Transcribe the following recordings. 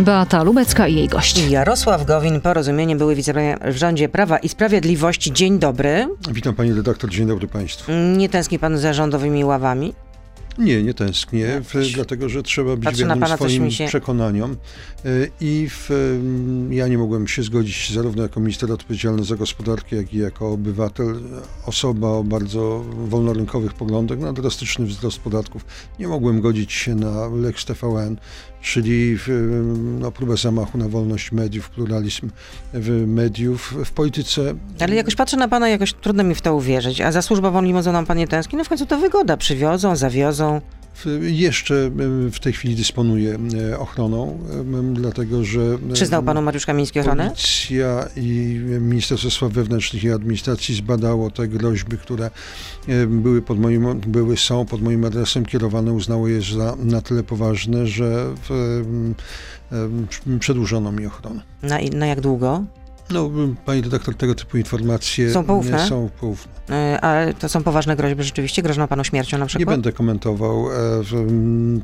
Beata Lubecka i jej gość. Jarosław Gowin, porozumienie były wicepremier w rządzie Prawa i Sprawiedliwości. Dzień dobry. Witam pani redaktor, dzień dobry państwu. Nie tęskni pan za rządowymi ławami? Nie, nie tęsknię, w, dlatego że trzeba być Patrzę wiernym pana, swoim się- przekonaniom. Y, I w, y, ja nie mogłem się zgodzić zarówno jako minister odpowiedzialny za gospodarkę, jak i jako obywatel, osoba o bardzo wolnorynkowych poglądach na drastyczny wzrost podatków. Nie mogłem godzić się na Lex TVN, czyli no, próbę zamachu na wolność mediów, pluralizm mediów. W polityce Ale jakoś patrzę na pana, jakoś trudno mi w to uwierzyć. A za służbową limuzyną pan nie tęskni? No w końcu to wygoda. Przywiozą, zawiozą. W- Jeszcze y, w tej chwili dysponuję y, ochroną, y, dlatego że. y, Przyznał panu Mariusz Kamiński ochronę? Policja i Ministerstwo Spraw Wewnętrznych i Administracji zbadało te groźby, które y, były, pod moim, były są pod moim adresem kierowane, uznało je za na tyle poważne, że w, y, y, przedłużono mi ochronę. Na, na jak długo? No, pani redaktor, tego typu informacje Są poufne? nie są poufne. E, Ale to są poważne groźby rzeczywiście? Grożą panu śmiercią na Nie przykład? będę komentował e,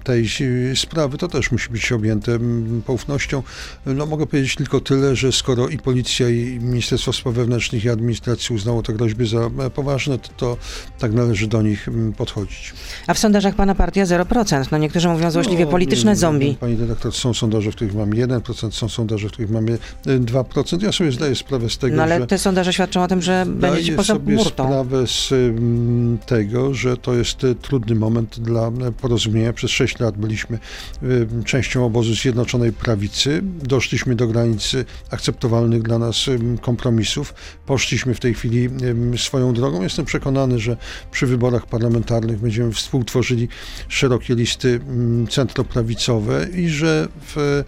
tej sprawy. To też musi być objęte poufnością. No, mogę powiedzieć tylko tyle, że skoro i policja, i Ministerstwo Spraw Wewnętrznych i Administracji uznało te groźby za e, poważne, to, to tak należy do nich podchodzić. A w sondażach pana partia 0%. No niektórzy mówią złośliwie No, polityczne zombie. Pani redaktor, są sondaże, w których mamy 1%, są sondaże, w których mamy e, 2%. Ja sobie zdaję sprawę z tego, No ale że... te sondaże świadczą o tym, że będziecie Zdaję poza sobie murtą. sprawę z mm, tego, że to jest e, trudny moment dla e, porozumienia. Przez sześć lat byliśmy e, częścią obozu Zjednoczonej Prawicy. Doszliśmy do granicy akceptowalnych dla nas em, kompromisów. Poszliśmy w tej chwili em, swoją drogą. Jestem przekonany, że przy wyborach parlamentarnych będziemy współtworzyli szerokie listy mm, centroprawicowe i że w,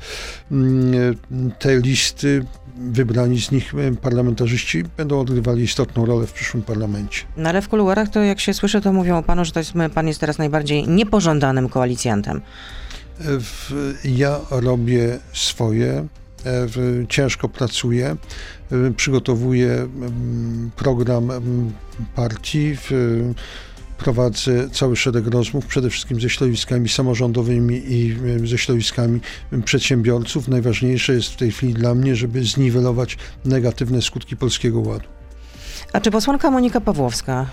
mm, te listy wybrani z nich parlamentarzyści będą odgrywali istotną rolę w przyszłym parlamencie. No ale w kuluarach to jak się słyszy, to mówią o panu, że to jest, pan jest teraz najbardziej niepożądanym koalicjantem. Ja robię swoje, e, ciężko pracuję, e, przygotowuję program partii, w, prowadzę cały szereg rozmów, przede wszystkim ze środowiskami samorządowymi i ze środowiskami przedsiębiorców. Najważniejsze jest w tej chwili dla mnie, żeby zniwelować negatywne skutki Polskiego Ładu. A czy posłanka Monika Pawłowska,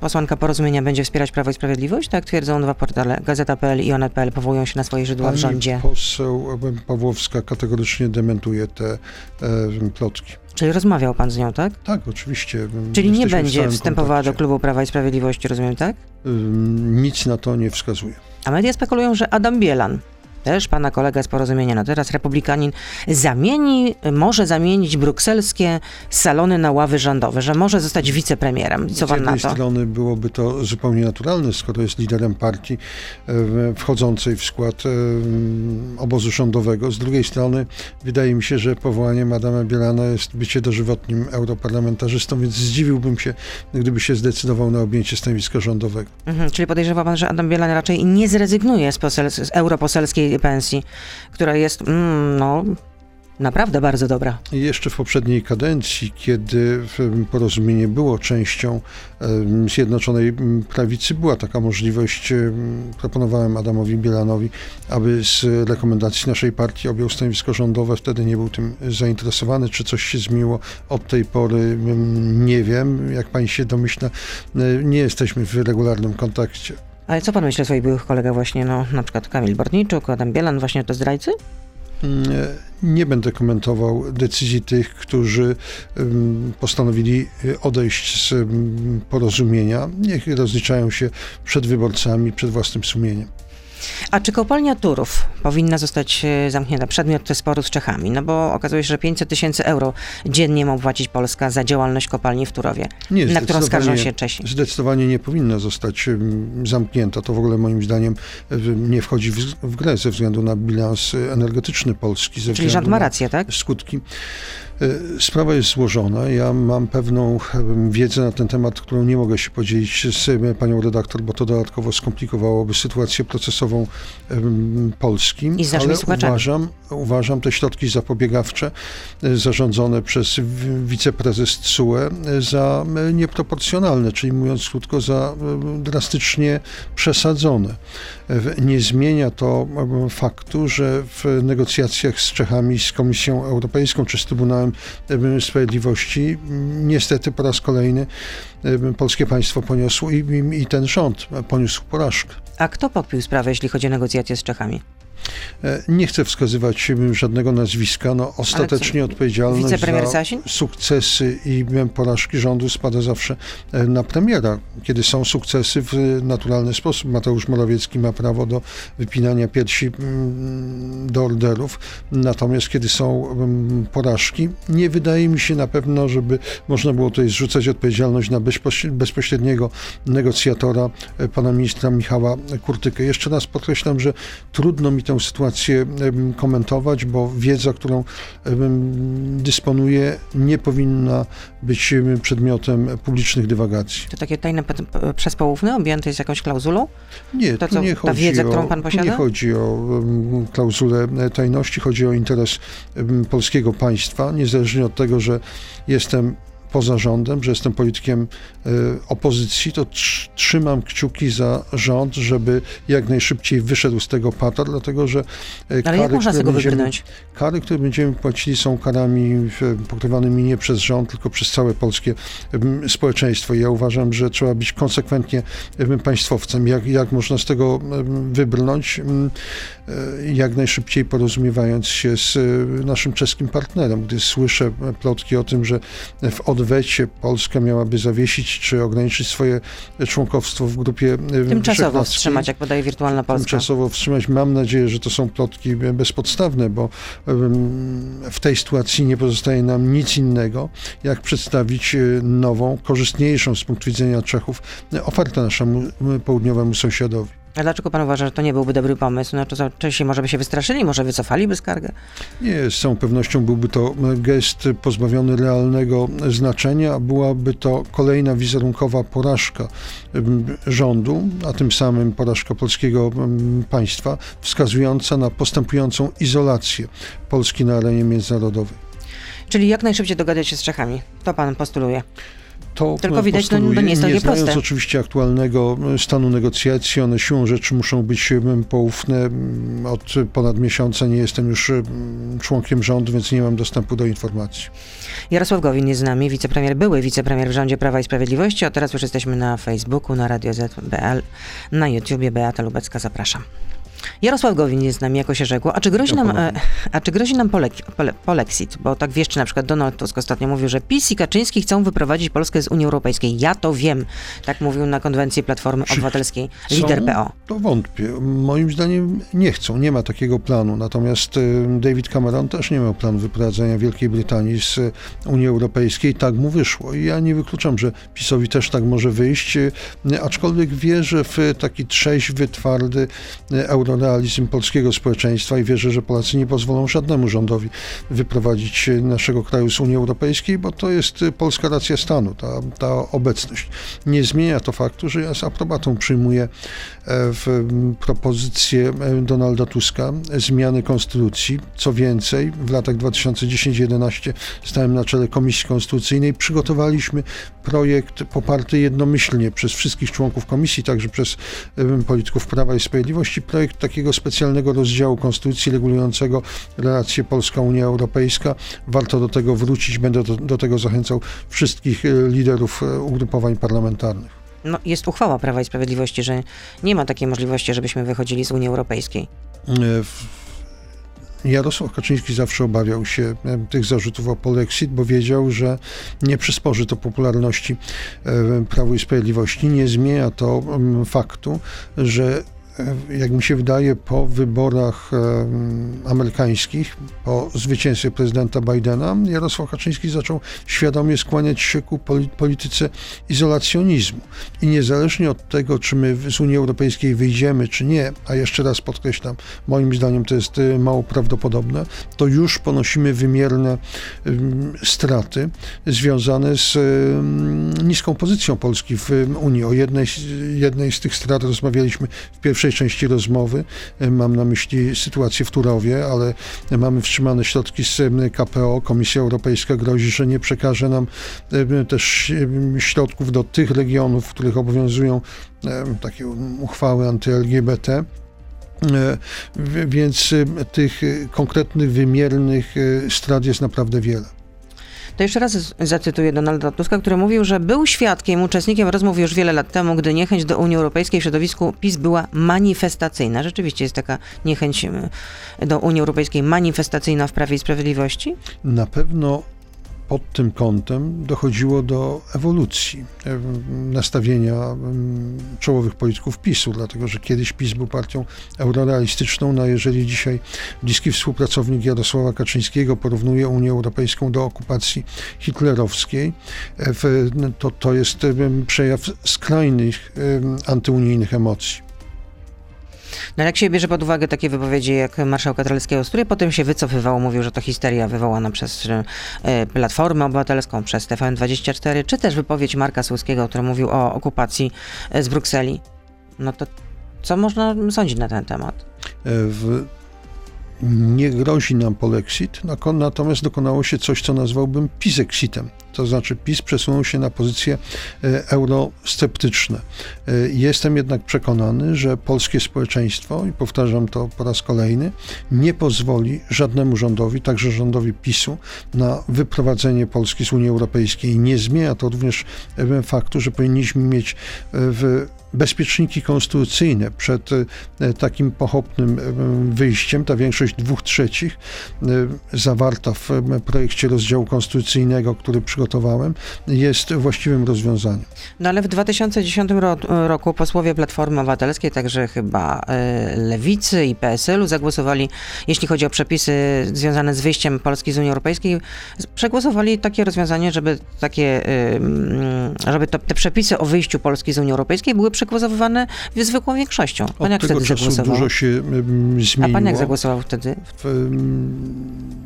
posłanka porozumienia, będzie wspierać Prawo i Sprawiedliwość? Tak twierdzą dwa portale, Gazeta.pl i Onet.pl, powołują się na swoje źródła w Pani rządzie. poseł Pawłowska kategorycznie dementuje te e, plotki. Czyli rozmawiał pan z nią, tak? Tak, oczywiście. Czyli nie Jesteśmy w będzie stałym wstępowała do kontakcie. klubu Prawa i Sprawiedliwości, rozumiem, tak? Ym, Nic na to nie wskazuje. A media spekulują, że Adam Bielan, też pana kolega z porozumienia, no teraz republikanin, zamieni, może zamienić brukselskie salony na ławy rządowe, że może zostać wicepremierem. Co Z pan na jednej to? strony byłoby to zupełnie naturalne, skoro jest liderem partii e, wchodzącej w skład e, obozu rządowego. Z drugiej strony wydaje mi się, że powołaniem Adama Bielana jest bycie dożywotnim europarlamentarzystą, więc zdziwiłbym się, gdyby się zdecydował na objęcie stanowiska rządowego. Mhm, czyli podejrzewa pan, że Adam Bielan raczej nie zrezygnuje z, z europoselskiej pensji, która jest, mm, no, naprawdę bardzo dobra. Jeszcze w poprzedniej kadencji, kiedy porozumienie było częścią Zjednoczonej Prawicy, była taka możliwość. em, Proponowałem Adamowi Bielanowi, aby z rekomendacji naszej partii objął stanowisko rządowe. Wtedy nie był tym zainteresowany. Czy coś się zmieniło od tej pory? Nie wiem. Jak pani się domyśla, e, nie jesteśmy w regularnym kontakcie. Ale co pan myśli o swoich byłych kolegach właśnie, no, na przykład Kamil Bortniczuk, Adam Bielan, właśnie to zdrajcy? Mm, Nie będę komentował decyzji tych, którzy ym, postanowili y, odejść z ym, porozumienia. Niech rozliczają się przed wyborcami, przed własnym sumieniem. A czy kopalnia Turów powinna zostać e, zamknięta? Przedmiot sporu z Czechami, no bo okazuje się, że 500 tysięcy euro dziennie ma płacić Polska za działalność kopalni w Turowie, Nie, na którą skarżą się Czesi. Zdecydowanie nie powinna zostać zamknięta. To w ogóle moim zdaniem nie wchodzi w, w grę ze względu na bilans y, energetyczny Polski. Ze Czyli rząd ma rację, tak? skutki. E, Sprawa jest złożona. Ja mam pewną wiedzę na ten temat, którą nie mogę się podzielić z e, panią redaktor, bo to dodatkowo skomplikowałoby sytuację procesową Polski. I z Ale słuchaczami. uważam, uważam te środki zapobiegawcze zarządzone przez wiceprezes TSUE za nieproporcjonalne, czyli mówiąc krótko, za drastycznie przesadzone. Nie zmienia to faktu, że w negocjacjach z Czechami, z Komisją Europejską czy z Trybunałem Sprawiedliwości niestety po raz kolejny polskie państwo poniosło i, i ten rząd poniósł porażkę. A kto pokpił sprawę, jeśli chodzi o negocjacje z Czechami? E, nie chcę wskazywać żadnego nazwiska. No, ostatecznie odpowiedzialność za sukcesy i porażki rządu spada zawsze e, na premiera. Kiedy są sukcesy w naturalny sposób, Mateusz Morawiecki ma prawo do wypinania piersi mm, do orderów. Natomiast kiedy są mm, porażki, nie wydaje mi się na pewno, żeby można było tutaj zrzucać odpowiedzialność na bezpośredniego negocjatora, e, pana ministra Michała Kurtykę. Jeszcze raz podkreślam, że trudno mi tę sytuację komentować, bo wiedza, którą dysponuję, nie powinna być przedmiotem publicznych dywagacji. To takie tajne przespołówne objęte jest jakąś klauzulą? Nie, to, co, nie chodzi ta wiedza, o, którą pan posiada? nie chodzi o klauzulę tajności, chodzi o interes polskiego państwa, niezależnie od tego, że jestem poza rządem, że jestem politykiem e, opozycji, to trzymam kciuki za rząd, żeby jak najszybciej wyszedł z tego pata, dlatego że e, Ale kary, jak można które będziemy, kary, które będziemy płacili są karami pokrywanymi nie przez rząd, tylko przez całe polskie społeczeństwo. I ja uważam, że trzeba być konsekwentnie państwowcem. Jak, jak można z tego wybrnąć? E, jak najszybciej porozumiewając się z naszym czeskim partnerem. Gdy słyszę plotki o tym, że w odwecie Polska miałaby zawiesić czy ograniczyć swoje członkowstwo w grupie e, Tymczasowo wstrzymać, jak podaje Wirtualna Polska. Tymczasowo wstrzymać. Mam nadzieję, że to są plotki bezpodstawne, bo w tej sytuacji nie pozostaje nam nic innego, jak przedstawić e, nową, korzystniejszą z punktu widzenia Czechów ofertę naszemu południowemu sąsiadowi. A dlaczego pan uważa, że to nie byłby dobry pomysł? No to może by się wystraszyli, może wycofaliby skargę? Nie, z całą pewnością byłby to gest pozbawiony realnego znaczenia, a byłaby to kolejna wizerunkowa porażka rządu, a tym samym porażka polskiego państwa, wskazująca na postępującą izolację Polski na arenie międzynarodowej. Czyli jak najszybciej dogadać się z Czechami? To pan postuluje to Tylko widać, no, no nie jest to nie znając proste. oczywiście aktualnego e, stanu negocjacji, one siłą rzeczy muszą być e, poufne. Od ponad miesiąca nie jestem już e, członkiem rządu, więc nie mam dostępu do informacji. Jarosław Gowin jest z nami, wicepremier, były wicepremier w rządzie Prawa i Sprawiedliwości, a teraz już jesteśmy na Facebooku, na Radio ZBL, na YouTubie. Beata Lubecka, zapraszam. Jarosław Gowin jest z nami, jako się rzekło. A czy grozi nam, e, a czy grozi nam polek, pole, polexit? Bo tak wieszczy na przykład Donald Tusk ostatnio mówił, że PiS i Kaczyński chcą wyprowadzić Polskę z Unii Europejskiej. Ja to wiem. Tak mówił na konwencji Platformy Obywatelskiej lider PO. To wątpię. Moim zdaniem nie chcą. Nie ma takiego planu. Natomiast e, David Cameron też nie miał planu wyprowadzenia Wielkiej Brytanii z e, Unii Europejskiej. Tak mu wyszło. I ja nie wykluczam, że PiSowi też tak może wyjść. Aczkolwiek wierzę w taki trzeźwy, twardy euro realizm polskiego społeczeństwa i wierzę, że Polacy nie pozwolą żadnemu rządowi wyprowadzić naszego kraju z Unii Europejskiej, bo to jest polska racja stanu, ta, ta obecność. Nie zmienia to faktu, że ja z aprobatą przyjmuję e, w propozycję e, Donalda Tuska zmiany konstytucji. Co więcej, w latach 2010-2011 stałem na czele Komisji Konstytucyjnej. Przygotowaliśmy projekt poparty jednomyślnie przez wszystkich członków komisji, także przez polityków Prawa i Sprawiedliwości, projekt takiego specjalnego rozdziału Konstytucji regulującego relacje Polska-Unia Europejska. Warto do tego wrócić. Będę do, do tego zachęcał wszystkich e, liderów e, ugrupowań parlamentarnych. No, jest uchwała Prawa i Sprawiedliwości, że nie ma takiej możliwości, żebyśmy wychodzili z Unii Europejskiej. E, Jarosław Kaczyński zawsze obawiał się tych zarzutów o polexit, bo wiedział, że nie przysporzy to popularności Prawu i Sprawiedliwości. Nie zmienia to faktu, że jak mi się wydaje, po wyborach amerykańskich, po zwycięstwie prezydenta Bidena, Jarosław Kaczyński zaczął świadomie skłaniać się ku polityce izolacjonizmu. I niezależnie od tego, czy my z Unii Europejskiej wyjdziemy, czy nie, a jeszcze raz podkreślam, moim zdaniem to jest y, mało prawdopodobne, to już ponosimy wymierne straty związane z niską pozycją Polski w Unii. O jednej, jednej z tych strat rozmawialiśmy w pierwszej pierwszej części rozmowy. Mam na myśli sytuację w Turowie, ale mamy wstrzymane środki z KPO. Komisja Europejska grozi, że nie przekaże nam też środków do tych regionów, w których obowiązują takie uchwały anty-LGBT. Więc tych konkretnych, wymiernych strat jest naprawdę wiele. To jeszcze raz zacytuję Donalda Tuska, który mówił, że był świadkiem, uczestnikiem rozmów już wiele lat temu, gdy niechęć do Unii Europejskiej w środowisku PiS była manifestacyjna. Rzeczywiście jest taka niechęć do Unii Europejskiej manifestacyjna w Prawie i Sprawiedliwości? Na pewno pod tym kątem dochodziło do ewolucji e, nastawienia czołowych polityków PiSu, dlatego że kiedyś PiS był partią eurorealistyczną, no a jeżeli dzisiaj bliski współpracownik Jarosława Kaczyńskiego porównuje Unię Europejską do okupacji hitlerowskiej, e, to, to jest przejaw skrajnych antyunijnych emocji. No jak się bierze pod uwagę takie wypowiedzi jak marszałka Trelskiego, z której potem się wycofywał, mówił, że to histeria wywołana przez e, Platformę Obywatelską, przez TVN24, czy też wypowiedź Marka Słuskiego, który mówił o okupacji e, z Brukseli, no to co można sądzić na ten temat? E, w nie grozi nam polexit, natomiast dokonało się coś, co nazwałbym pizexitem. To znaczy PiS przesunął się na pozycje e, eurosceptyczne. E, jestem jednak przekonany, że polskie społeczeństwo, i powtarzam to po raz kolejny, nie pozwoli żadnemu rządowi, także rządowi PiSu, na wyprowadzenie Polski z Unii Europejskiej. Nie zmienia to również e, faktu, że powinniśmy mieć w bezpieczniki konstytucyjne przed takim pochopnym wyjściem. Ta większość dwóch trzecich zawarta w projekcie rozdziału konstytucyjnego, który przygotowałem, jest właściwym rozwiązaniem. No ale w 2010 roku posłowie Platformy Obywatelskiej, także chyba Lewicy i PSL-u zagłosowali, jeśli chodzi o przepisy związane z wyjściem Polski z Unii Europejskiej, przegłosowali takie rozwiązanie, żeby takie, żeby to, te przepisy o wyjściu Polski z Unii Europejskiej były przegłosowywane zwykłą większością. Pan Od jak tego wtedy czasu dużo się zmieniło. A pan jak zagłosował wtedy? W,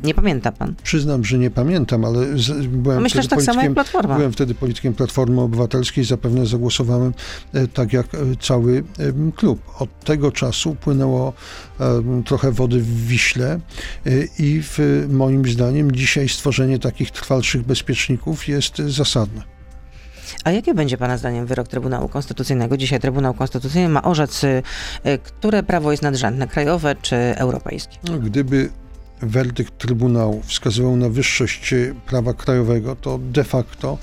nie pamięta pan? Przyznam, że nie pamiętam, ale z, byłem, Myślę, wtedy tak politykiem, Platforma. byłem wtedy politykiem Platformy Obywatelskiej. Zapewne zagłosowałem e, tak jak e, cały klub. Od tego czasu upłynęło trochę wody w Wiśle e, i w, moim zdaniem dzisiaj stworzenie takich trwalszych bezpieczników jest zasadne. A jaki będzie Pana zdaniem wyrok Trybunału Konstytucyjnego? Dzisiaj Trybunał Konstytucyjny ma orzec, które prawo jest nadrzędne, krajowe czy europejskie? Gdyby werdykt Trybunału wskazywał na wyższość prawa krajowego, to de facto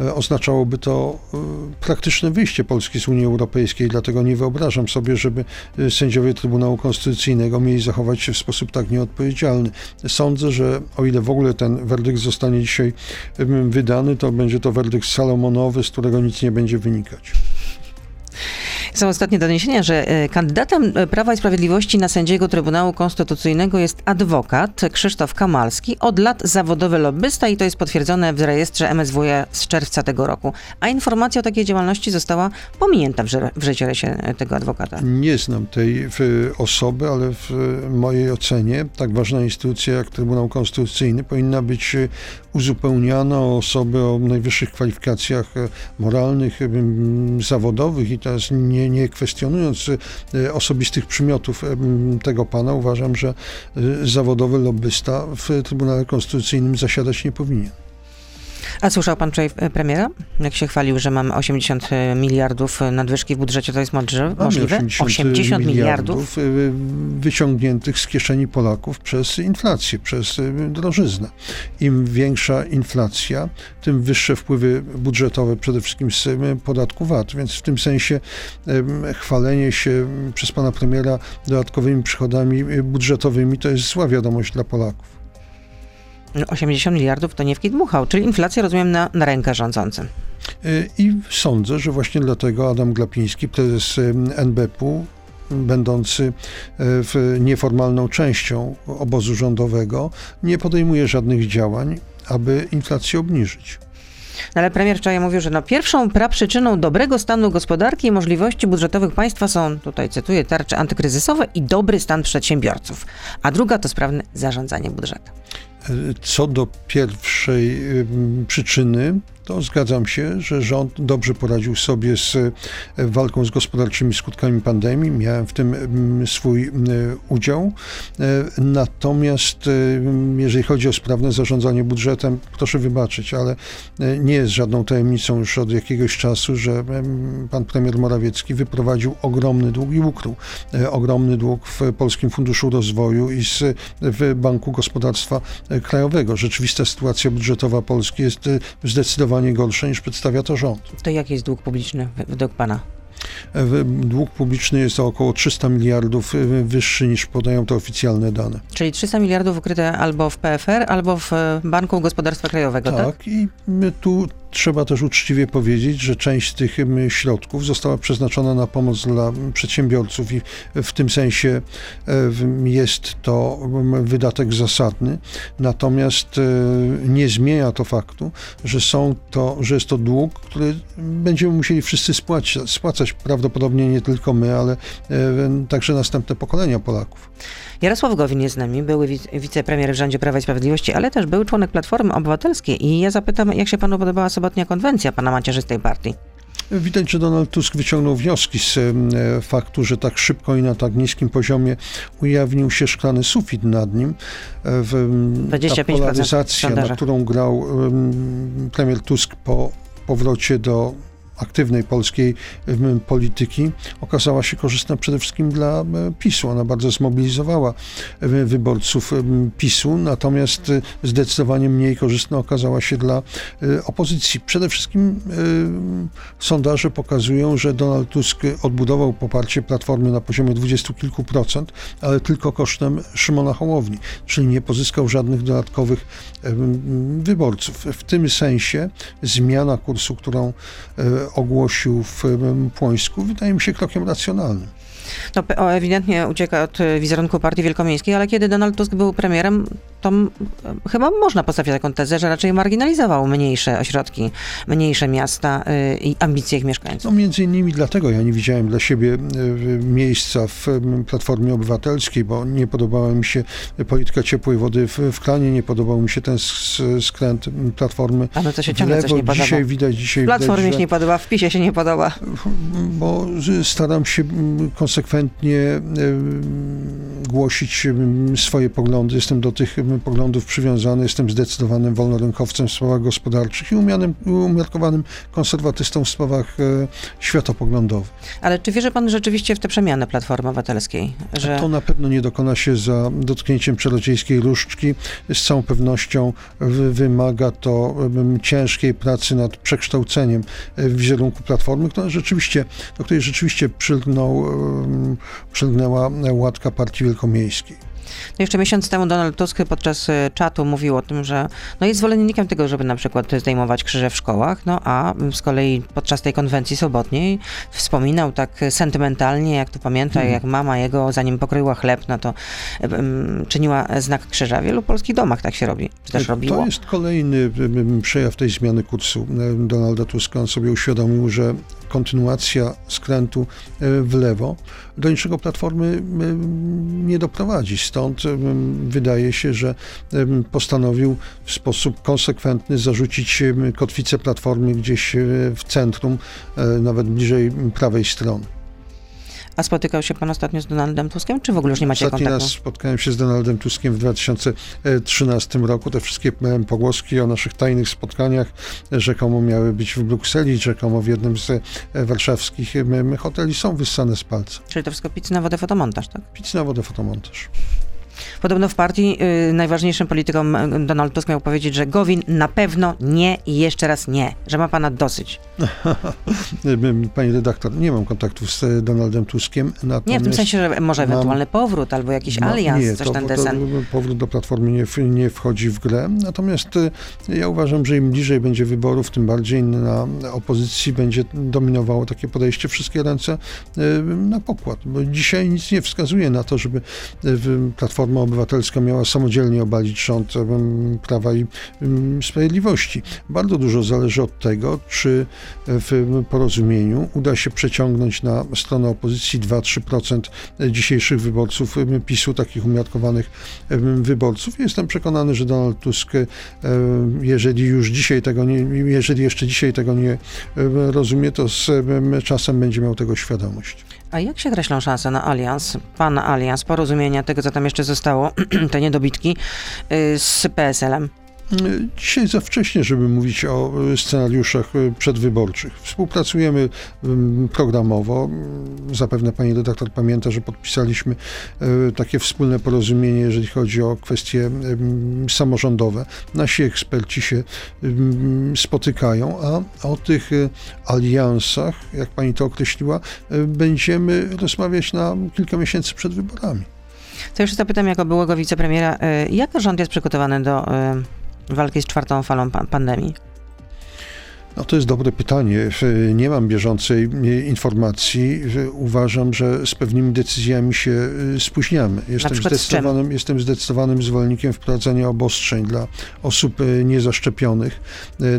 e, oznaczałoby to e, praktyczne wyjście Polski z Unii Europejskiej. Dlatego nie wyobrażam sobie, żeby e, sędziowie Trybunału Konstytucyjnego mieli zachować się w sposób tak nieodpowiedzialny. Sądzę, że o ile w ogóle ten werdykt zostanie dzisiaj wydany, to będzie to werdykt salomonowy, z którego nic nie będzie wynikać. Są ostatnie doniesienia, że e, kandydatem e, Prawa i Sprawiedliwości na sędziego Trybunału Konstytucyjnego jest adwokat Krzysztof Kamalski, od lat zawodowy lobbysta i to jest potwierdzone w rejestrze MSWiA z czerwca tego roku. A informacja o takiej działalności została pominięta w, w życiorysie e, tego adwokata. Nie znam tej osoby, ale w mojej ocenie tak ważna instytucja jak Trybunał Konstytucyjny powinna być uzupełniana o osoby o najwyższych kwalifikacjach moralnych, zawodowych i teraz nie, nie kwestionując e, osobistych przymiotów tego pana, uważam, że e, zawodowy lobbysta w Trybunale Konstytucyjnym zasiadać nie powinien. A słyszał pan wczoraj premiera? Jak się chwalił, że mamy 80 miliardów nadwyżki w budżecie, to jest możliwe? 80, 80 miliardów wyciągniętych z kieszeni Polaków przez inflację, przez drożyznę. Im większa inflacja, tym wyższe wpływy budżetowe, przede wszystkim z podatku VAT. Więc w tym sensie chwalenie się przez pana premiera dodatkowymi przychodami budżetowymi to jest zła wiadomość dla Polaków. 80 miliardów to nie w dmuchał, czyli inflacja rozumiem na, na rękę rządzącym. Y, I sądzę, że właśnie dlatego Adam Glapiński, prezes NBP-u, będący y, w nieformalną częścią obozu rządowego, nie podejmuje żadnych działań, aby inflację obniżyć. No ale premier wczoraj mówił, że no pierwszą praprzyczyną dobrego stanu gospodarki i możliwości budżetowych państwa są, tutaj cytuję, tarcze antykryzysowe i dobry stan przedsiębiorców, a druga to sprawne zarządzanie budżetem. Co do pierwszej przyczyny, to zgadzam się, że rząd dobrze poradził sobie z e, walką z gospodarczymi skutkami pandemii. Miałem w tym mm, swój e, udział. Natomiast jeżeli chodzi o sprawne zarządzanie budżetem, proszę wybaczyć, ale nie jest żadną tajemnicą już od jakiegoś czasu, że pan premier Morawiecki wyprowadził ogromny dług i ukrył ogromny dług w Polskim Funduszu Rozwoju i w Banku Gospodarstwa Krajowego. Rzeczywista sytuacja budżetowa Polski jest zdecydowanie gorsza niż przedstawia to rząd. To jaki jest dług publiczny według pana? Dług publiczny jest o około 300 miliardów wyższy niż podają te oficjalne dane. Czyli 300 miliardów ukryte albo w PFR, albo w Banku Gospodarstwa Krajowego, tak? Tak, i tu trzeba też uczciwie powiedzieć, że część z tych środków została przeznaczona na pomoc dla przedsiębiorców i w tym sensie jest to wydatek zasadny. Natomiast e, nie zmienia to faktu, że są to, że jest to dług, który będziemy musieli wszyscy spłacać, spłacać prawdopodobnie nie tylko my, ale także następne pokolenia Polaków. Jarosław Gowin jest z nami, były wicepremier w rządzie Prawa i Sprawiedliwości, ale też był członek Platformy Obywatelskiej i ja zapytam, jak się panu podobała sobotnia konwencja pana macierzystej partii? Widać, że Donald Tusk wyciągnął wnioski z e, faktu, że tak szybko i na tak niskim poziomie ujawnił się szklany sufit nad nim. E, ta polaryzacja, na którą grał premier Tusk po powrocie do aktywnej polskiej polityki okazała się korzystna przede wszystkim dla PiSu. Ona bardzo zmobilizowała wyborców PiSu, natomiast e, zdecydowanie mniej korzystna okazała się dla e, opozycji. Przede wszystkim sondaże pokazują, że Donald Tusk odbudował poparcie Platformy na poziomie dwudziestu kilku procent, ale tylko kosztem Szymona Hołowni, czyli nie pozyskał żadnych dodatkowych wyborców. W tym sensie zmiana kursu, którą e, ogłosił w Płońsku, wydaje mi się krokiem racjonalnym. No, ewidentnie ucieka od wizerunku partii wielkomiejskiej, ale kiedy Donald Tusk był premierem, to chyba można postawić taką tezę, że raczej marginalizował mniejsze ośrodki, mniejsze miasta y, i ambicje ich mieszkańców. No między innymi dlatego ja nie widziałem dla siebie y, miejsca w Platformie Obywatelskiej, bo nie podobała mi się polityka ciepłej wody w, w Klanie, nie podobał mi się ten skręt Platformy A no to się ciągle coś nie podoba. Dzisiaj widać, dzisiaj w Platformie widać, się nie podoba, w PiSie się nie podoba. Bo staram się konsekwentnie głosić swoje poglądy. Jestem do tych poglądów przywiązany, jestem zdecydowanym wolnorynkowcem w sprawach gospodarczych i umianym, umiarkowanym konserwatystą w sprawach e, światopoglądowych. Ale czy wierzy pan rzeczywiście w tę przemianę Platformy Obywatelskiej? Że... To na pewno nie dokona się za dotknięciem czarodziejskiej różdżki. Z całą pewnością wymaga to ciężkiej pracy nad przekształceniem e, wizerunku Platformy, która rzeczywiście, do której rzeczywiście przylgnął, przylgnęła łatka Partii Wielkomiejskiej. No jeszcze miesiąc temu Donald Tusk podczas e, czatu mówił o tym, że no jest zwolennikiem tego, żeby na przykład zdejmować krzyże w szkołach, no a z kolei podczas tej konwencji sobotniej wspominał tak sentymentalnie, jak tu pamięta, hmm. jak mama jego, zanim pokryła chleb, no to um, czyniła znak krzyża. W wielu polskich domach tak się robi, czy też robiło. To jest kolejny przejaw tej zmiany kursu Donalda Tuska. On sobie uświadomił, że kontynuacja skrętu e, w lewo do niczego Platformy nie doprowadzi. Stąd wydaje się, że postanowił w sposób konsekwentny zarzucić kotwicę Platformy gdzieś e, w centrum, e, nawet bliżej prawej strony. A spotykał się pan ostatnio z Donaldem Tuskiem, czy w ogóle już nie macie Ostatni kontaktu? raz spotkałem się z Donaldem Tuskiem w 2013 roku. Te wszystkie pogłoski o naszych tajnych spotkaniach rzekomo miały być w Brukseli, rzekomo w jednym z e, warszawskich hoteli są wyssane z palca. Czyli to wszystko pizzy na wodę fotomontaż, tak? Pizzy na wodę fotomontaż. Podobno w partii y, najważniejszym politykom y, Donald Tusk miał powiedzieć, że Gowin na pewno nie i jeszcze raz nie, że ma pana dosyć. Pani redaktor, nie mam kontaktów z Donaldem Tuskiem. Nie, w tym sensie, że może ewentualny powrót albo jakiś ma, alians, nie, coś to, ten desen. powrót do Platformy nie, nie wchodzi w grę. Natomiast e, ja uważam, że im bliżej będzie wyborów, tym bardziej na opozycji będzie dominowało takie podejście wszystkie ręce e, na pokład. Bo dzisiaj nic nie wskazuje na to, żeby Platforma Obywatelska miała samodzielnie obalić rząd Prawa i Sprawiedliwości. Bardzo dużo zależy od tego, czy w porozumieniu uda się przeciągnąć na stronę opozycji 2-3% dzisiejszych wyborców PiSu, takich umiarkowanych wyborców. Jestem przekonany, że Donald Tusk, jeżeli już dzisiaj tego nie, jeżeli jeszcze dzisiaj tego nie rozumie, to z czasem będzie miał tego świadomość. A jak się kreślą szanse na alians, pan alians, porozumienia tego, co tam jeszcze zostało, te niedobitki y, z PSL-em? Dzisiaj za wcześnie, żeby mówić o scenariuszach przedwyborczych. Współpracujemy programowo. Zapewne pani redaktor pamięta, że podpisaliśmy e, takie wspólne porozumienie, jeżeli chodzi o kwestie samorządowe. Nasi eksperci się spotykają, a o tych e, aliansach, jak pani to określiła, e, będziemy rozmawiać na kilka miesięcy przed wyborami. To jeszcze zapytam jako byłego wicepremiera, jak rząd jest przygotowany do walki z czwartą falą pandemii? No to jest dobre pytanie. Nie mam bieżącej e, informacji. Uważam, że z pewnymi decyzjami się e, spóźniamy. Jestem zdecydowanym, jestem zdecydowanym zwolennikiem wprowadzenia obostrzeń dla osób e, niezaszczepionych.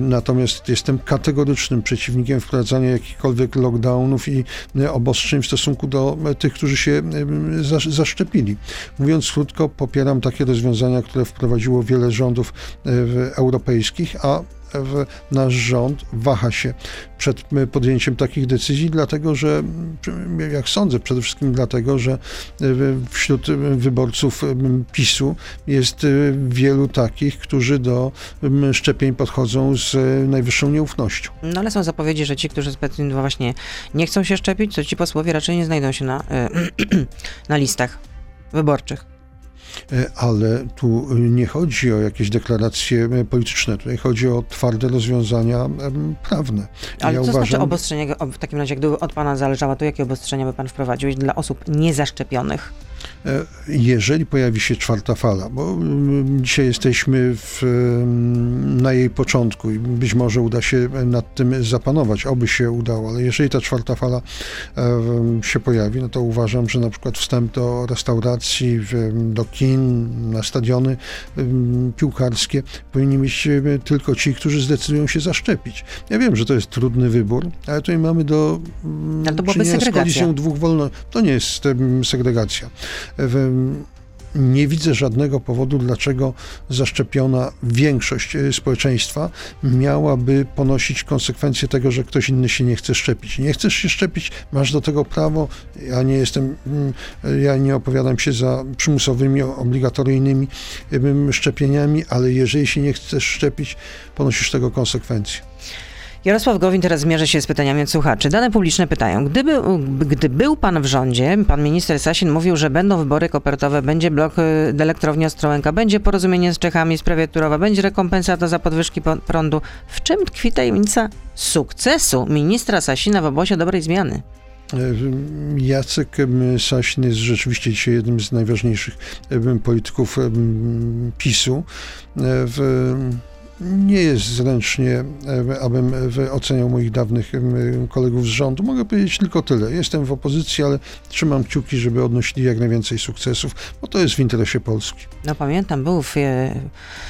Natomiast jestem kategorycznym przeciwnikiem wprowadzania jakichkolwiek lockdownów i obostrzeń w stosunku do tych, którzy się zaszczepili. Mówiąc krótko, popieram takie rozwiązania, które wprowadziło wiele rządów europejskich, a nasz rząd waha się przed podjęciem takich decyzji, dlatego że, jak sądzę, przede wszystkim dlatego, że wśród wyborców PiSu jest wielu takich, którzy do szczepień podchodzą z najwyższą nieufnością. No ale są zapowiedzi, że ci, którzy właśnie nie chcą się szczepić, to ci posłowie raczej nie znajdą się na, na listach wyborczych. E, ale tu nie chodzi o jakieś deklaracje polityczne, tutaj chodzi o twarde rozwiązania prawne. Ale ja co znaczy uważam... znaczy obostrzenie, w takim razie, gdyby od pana zależało, to jakie obostrzenia by pan wprowadził dla osób niezaszczepionych? E, jeżeli pojawi się czwarta fala, bo mm, dzisiaj jesteśmy w, mm, na jej początku i być może uda się nad tym zapanować, oby się udało, ale jeżeli ta czwarta fala się pojawi, no to uważam, że na przykład wstęp do restauracji, do kin, na stadiony piłkarskie powinni mieć tylko ci, którzy zdecydują się zaszczepić. Ja wiem, że to jest trudny wybór, ale tutaj mamy do mm, ale to czynienia z kolizją dwóch wolności. To nie jest segregacja nie widzę żadnego powodu, dlaczego zaszczepiona większość e, społeczeństwa miałaby ponosić konsekwencje tego, że ktoś inny się nie chce szczepić. Nie chcesz się szczepić, masz do tego prawo. Ja nie jestem, mm, ja nie opowiadam się za przymusowymi, obligatoryjnymi szczepieniami, ale jeżeli się nie chcesz szczepić, ponosisz tego konsekwencje. Jarosław Gowin teraz zmierzy się z pytaniami od słuchaczy. Dane publiczne pytają, gdyby, gdy był pan w rządzie, pan minister Sasin mówił, że będą wybory kopertowe, będzie blok y, elektrowni Ostrołęka, będzie porozumienie z Czechami w sprawie Turowa, będzie rekompensata za podwyżki prądu. W czym tkwi tajemnica sukcesu ministra Sasina w obozie dobrej zmiany? E, Jacek Sasin jest rzeczywiście dzisiaj jednym z najważniejszych polityków PiSu. E, w nie jest zręcznie, e, abym oceniał moich dawnych kolegów z rządu. Mogę powiedzieć tylko tyle. Jestem w opozycji, ale trzymam kciuki, żeby odnosili jak najwięcej sukcesów, bo to jest w interesie Polski. No pamiętam, był w, e,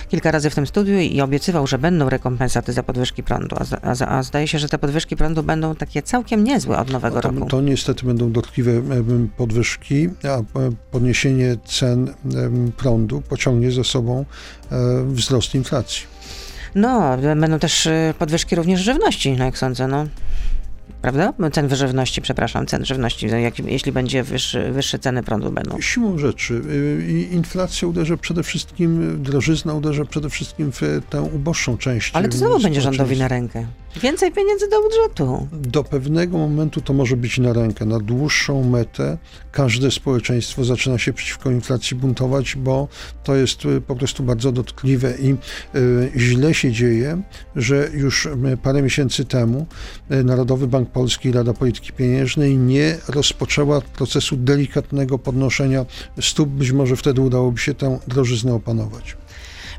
kilka razy w tym studiu i obiecywał, że będą rekompensaty za podwyżki prądu, a, a, a zdaje się, że te podwyżki prądu będą takie całkiem niezłe od nowego no to, roku. To niestety będą dotkliwe podwyżki, a podniesienie cen prądu pociągnie za sobą e, wzrost inflacji. No, będą też y, podwyżki również żywności, no jak sądzę, no prawda? Cen żywności, przepraszam, cen żywności, jak, jeśli będzie wyższy, wyższe ceny prądu będą. Siłą rzeczy. Y, inflacja uderza przede wszystkim, drożyzna uderza przede wszystkim w tę uboższą część. Ale to znowu będzie rządowi na rękę. Więcej pieniędzy do budżetu. Do pewnego momentu to może być na rękę. Na dłuższą metę każde społeczeństwo zaczyna się przeciwko inflacji buntować, bo to jest y, po prostu bardzo dotkliwe i y, źle się dzieje, że już parę miesięcy temu Narodowy Bank Polski Rada Polityki Pieniężnej nie rozpoczęła procesu delikatnego podnoszenia stóp. Być może wtedy udałoby się tę drożyznę opanować.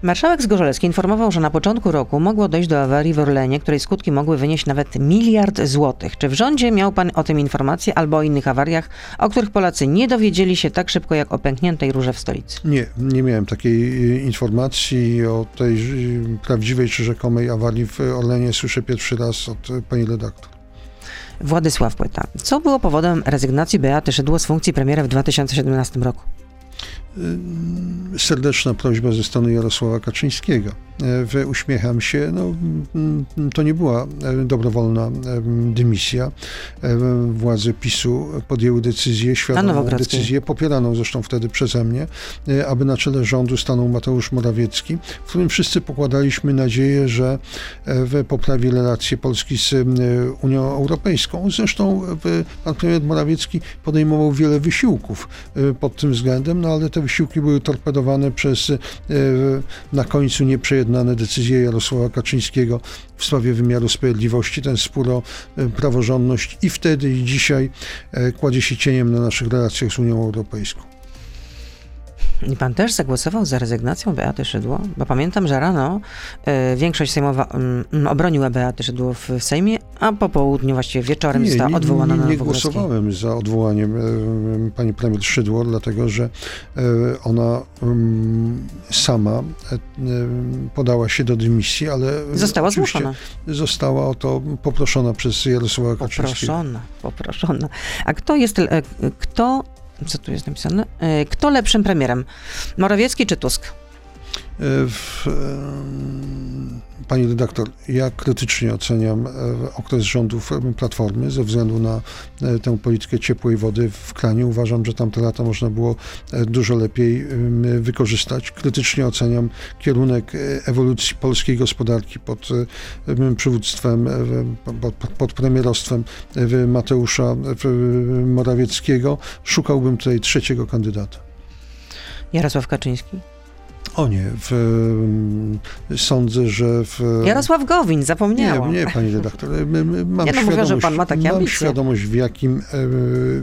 Marszałek Zgorzelski informował, że na początku roku mogło dojść do awarii w Orlenie, której skutki mogły wynieść nawet miliard złotych. Czy w rządzie miał pan o tym informację albo o innych awariach, o których Polacy nie dowiedzieli się tak szybko jak o pękniętej rurze w stolicy? Nie, nie miałem takiej y, informacji o tej y, prawdziwej czy rzekomej awarii w Orlenie. Słyszę pierwszy raz od pani redaktor. Władysław Płyta. Co było powodem rezygnacji Beaty Szydło z funkcji premiera w 2017 roku? Y, serdeczna prośba ze strony Jarosława Kaczyńskiego. E, uśmiecham się, no, mm, to nie była e, dobrowolna dymisja. Władze PiSu podjęły decyzję, świadomą decyzję, popieraną zresztą wtedy przeze mnie, aby na czele rządu stanął Mateusz Morawiecki, w którym wszyscy pokładaliśmy nadzieję, że poprawi relacje Polski z Unią Europejską. Zresztą pan premier Morawiecki podejmował wiele wysiłków pod tym względem, no ale te wysiłki były torpedowane przez na końcu nieprzejednane decyzje Jarosława Kaczyńskiego w sprawie wymiaru sprawiedliwości. Ten spór o e, praworządność i wtedy, i dzisiaj e, kładzie się cieniem na naszych relacjach z Unią Europejską. I pan też zagłosował za rezygnacją Beaty Szydło? Bo pamiętam, że rano y, większość sejmowa y, obroniła Beaty Szydło w, Sejmie, a po południu, właściwie wieczorem została odwołana nie, nie, nie, nie głosowałem za odwołaniem y, pani premier Szydło, dlatego że ona sama podała się do dymisji, ale została zmuszona. Została o to poproszona przez Jarosława Kaczyńskiego. Poproszona, poproszona. A kto jest, kto co tu jest napisane? E, kto lepszym premierem? Morawiecki czy Tusk? E, w, Pani redaktor, ja krytycznie oceniam e, okres rządów Platformy ze względu na tę politykę ciepłej wody w kranie. Uważam, że tamte lata można było dużo lepiej wykorzystać. Krytycznie oceniam kierunek ewolucji polskiej gospodarki pod przywództwem, pod premierostwem Mateusza Morawieckiego. Szukałbym tutaj trzeciego kandydata. Jarosław Kaczyński. O nie, w, sądzę, że w... Jarosław Gowin, zapomniałam. Nie, nie, pani redaktor. Mam, ja no świadomość, że pan ma takie mam ambicje. świadomość, w jakim e,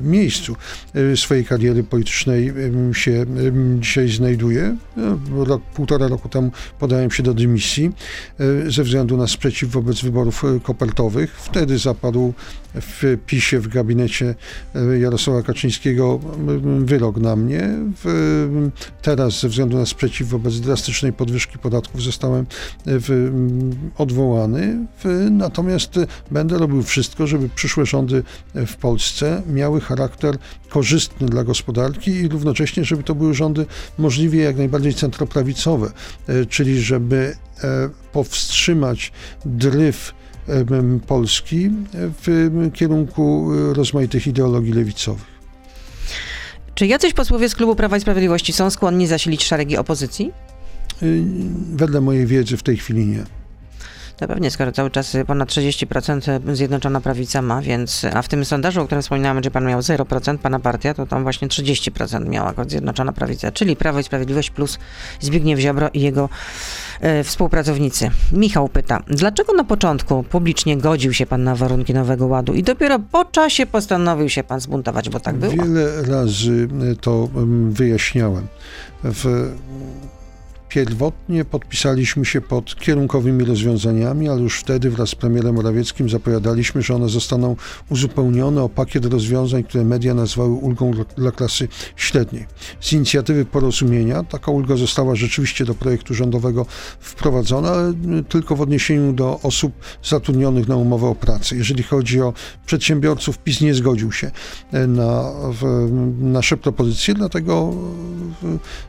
miejscu e, swojej kariery politycznej e, się e, dzisiaj znajduję. E, rok, półtora roku temu podałem się do dymisji e, ze względu na sprzeciw wobec wyborów kopertowych. Wtedy zapadł w PiSie, w gabinecie Jarosława Kaczyńskiego wyrok na mnie. Teraz ze względu na sprzeciw wobec wobec drastycznej podwyżki podatków zostałem e, w, odwołany. W, natomiast będę robił wszystko, żeby przyszłe rządy w Polsce miały charakter korzystny dla gospodarki i równocześnie, żeby to były rządy możliwie jak najbardziej centroprawicowe, e, czyli żeby e, powstrzymać dryf Polski w kierunku rozmaitych ideologii lewicowych. Czy jacyś posłowie z klubu Prawa i Sprawiedliwości są skłonni zasilić szeregi opozycji? Y, wedle mojej wiedzy w tej chwili nie. To pewnie, skoro cały czas ponad 30% Zjednoczona Prawica ma, więc, a w tym sondażu, o którym wspominałem, że pan miał 0%, pana partia, to tam właśnie 30% miała Zjednoczona Prawica, czyli Prawo i Sprawiedliwość plus Zbigniew Ziobro i jego e, współpracownicy. Michał pyta, dlaczego na początku publicznie godził się pan na warunki Nowego Ładu i dopiero po czasie postanowił się pan zbuntować, bo tak było? Wiele razy to mm, wyjaśniałem. W Pierwotnie podpisaliśmy się pod kierunkowymi rozwiązaniami, ale już wtedy wraz z premierem Morawieckim zapowiadaliśmy, że one zostaną uzupełnione o pakiet rozwiązań, które media nazwały ulgą dla klasy średniej. Z inicjatywy porozumienia taka ulga została rzeczywiście do projektu rządowego wprowadzona, ale tylko w odniesieniu do osób zatrudnionych na umowę o pracę. Jeżeli chodzi o przedsiębiorców, PiS nie zgodził się na nasze propozycje, dlatego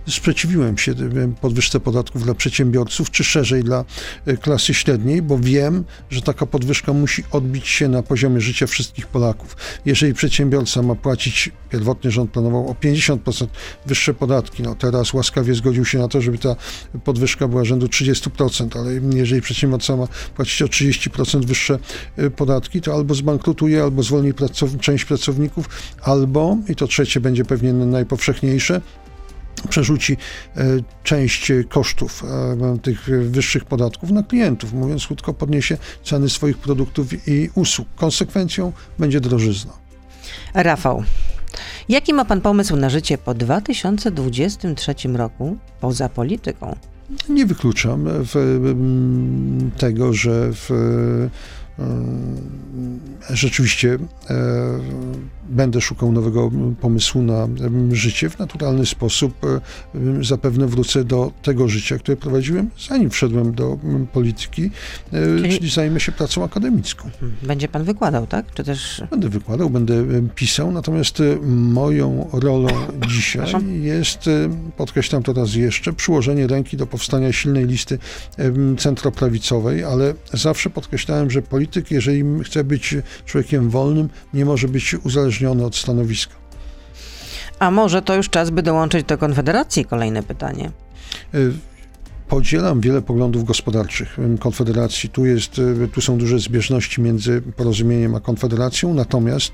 sprzeciwiłem się podwyższeniu podwyżce podatków dla przedsiębiorców, czy szerzej dla e, klasy średniej, bo wiem, że taka podwyżka musi odbić się na poziomie życia wszystkich Polaków. Jeżeli przedsiębiorca ma płacić, pierwotnie rząd planował o 50% wyższe podatki, no teraz łaskawie zgodził się na to, żeby ta podwyżka była rzędu 30%, ale jeżeli przedsiębiorca ma płacić o 30% wyższe e, podatki, to albo zbankrutuje, albo zwolni pracow część pracowników, albo, i to trzecie będzie pewnie najpowszechniejsze, przerzuci e, część kosztów e, tych wyższych podatków na klientów. Mówiąc krótko, podniesie ceny swoich produktów i usług. Konsekwencją będzie drożyzna. Rafał, jaki ma pan pomysł na życie po 2023 roku poza polityką? Nie wykluczam w, m, tego, że w, e, rzeczywiście e, będę szukał nowego pomysłu na życie. W naturalny sposób e, zapewne wrócę do tego życia, które prowadziłem zanim wszedłem do polityki, e, Czyli- czyli zajmę się pracą akademicką. Będzie pan wykładał, tak? Czy też... Będę wykładał, będę e, pisał, natomiast e, moją rolą dzisiaj jest, e, podkreślam to raz jeszcze, przyłożenie ręki do powstania silnej listy centroprawicowej, ale zawsze podkreślałem, że polityk, jeżeli chce być człowiekiem wolnym, nie może być uzależniony od stanowiska. A może to już czas, by dołączyć do Konfederacji? Kolejne pytanie. E, Podzielam wiele poglądów gospodarczych Konfederacji. Tu, jest, e, tu są duże zbieżności między porozumieniem a Konfederacją, natomiast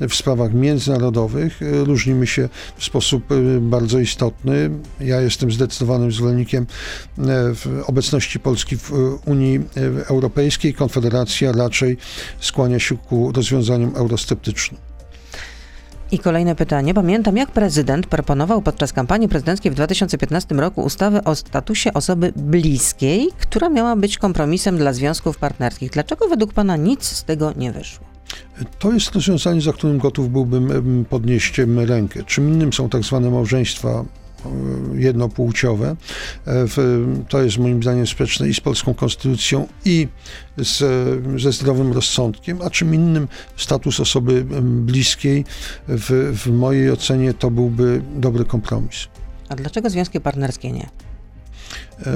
e, w sprawach międzynarodowych e, różnimy się w sposób bardzo istotny. Ja jestem zdecydowanym zwolennikiem obecności Polski w Unii Europejskiej. Konfederacja raczej skłania się ku rozwiązaniom eurosceptycznym. I kolejne pytanie. Pamiętam, jak prezydent proponował podczas kampanii prezydenckiej w 2015 roku ustawę o statusie osoby bliskiej, która miała być kompromisem dla związków partnerskich. Dlaczego według pana nic z tego nie wyszło? To jest rozwiązanie, za którym gotów byłbym podnieść rękę. Czym innym są tak zwane małżeństwa jednopłciowe. E, w- To jest moim zdaniem sprzeczne i z polską konstytucją, i z, ze zdrowym rozsądkiem, a czym innym status osoby bliskiej w, w mojej ocenie to byłby dobry kompromis. A dlaczego związki partnerskie nie? E,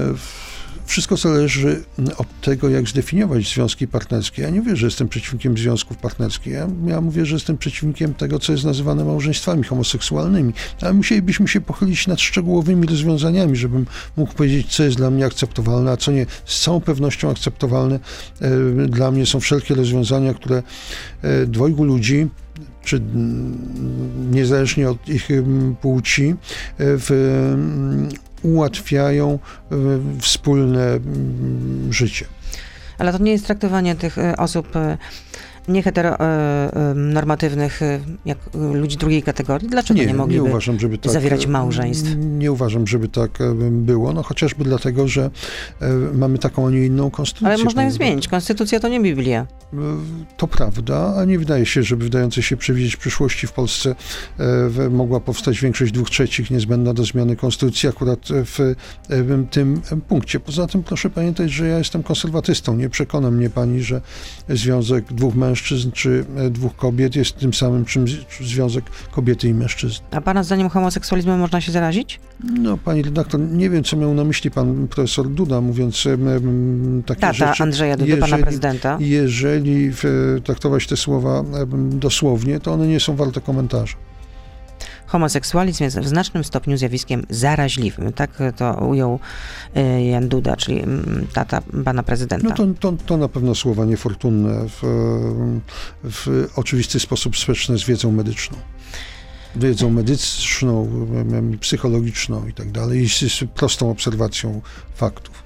Wszystko zależy od tego, jak zdefiniować związki partnerskie. Ja nie mówię, że jestem przeciwnikiem związków partnerskich. Ja, ja mówię, że jestem przeciwnikiem tego, co jest nazywane małżeństwami homoseksualnymi. Ale musielibyśmy się pochylić nad szczegółowymi rozwiązaniami, żebym mógł powiedzieć, co jest dla mnie akceptowalne, a co nie. Z całą pewnością akceptowalne e, dla mnie są wszelkie rozwiązania, które e, dwojgu ludzi czy mm, niezależnie od ich em, płci, e, w, mm, ułatwiają e, wspólne mm, życie. Ale to nie jest traktowanie tych e, osób e, nieheteronormatywnych e, jak ludzi drugiej kategorii. Dlaczego nie, nie mogliby uważam, żeby tak, zawierać e, małżeństw? Nie uważam, żeby tak e, było, no chociażby dlatego, że mamy taką, a nie inną konstytucję. Ale można ją zmienić. Konstytucja to nie Biblia. To prawda, a nie wydaje się, żeby wydające się przewidzieć przyszłości w Polsce mogła powstać większość dwóch trzecich niezbędna do zmiany konstytucji akurat w tym punkcie. Poza tym proszę pamiętać, że ja jestem konserwatystą. Nie przekona mnie pani, że związek dwóch mężczyzn czy e, dwóch kobiet jest tym samym czym związek kobiety i mężczyzny. A pana zdaniem homoseksualizmem można się zarazić? No, pani redaktor, nie wiem, co miał na myśli pan profesor Duda, mówiąc takie Tata rzeczy. Andrzeja Dudy, pana jeżeli- prezydenta. Jeżeli w, traktować te słowa dosłownie, to one nie są warte komentarza. Homoseksualizm jest w znacznym stopniu zjawiskiem zaraźliwym. Tak to ujął e, Jan Duda, czyli mm, tata pana prezydenta. No to, to, to na pewno słowa niefortunne, w, w oczywisty sposób sprzeczne z wiedzą medyczną. Wiedzą medyczną, psychologiczną i tak dalej, i z, z prostą obserwacją faktów.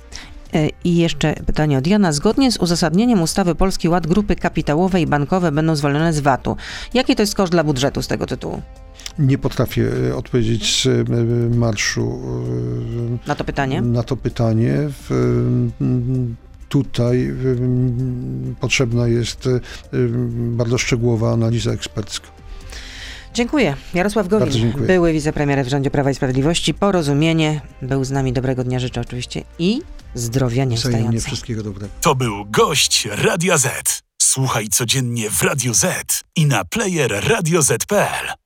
E, I jeszcze pytanie od Jana. Zgodnie z uzasadnieniem ustawy Polski Ład grupy kapitałowe i bankowe będą zwolnione z VAT-u. Jaki to jest koszt dla budżetu z tego tytułu? Nie potrafię e, odpowiedzieć z e, marszu e, Na to pytanie. na to pytanie. Tutaj potrzebna jest bardzo szczegółowa analiza ekspercka. Dziękuję. Jarosław Gowin, dziękuję. były wicepremier w rządzie Prawa i Sprawiedliwości. Porozumienie. Był z nami. Dobrego dnia życzę oczywiście i zdrowia nieustająco. wszystkiego dobrego. To był gość Radia Z. Słuchaj codziennie w Radio Z i na player radioz.pl.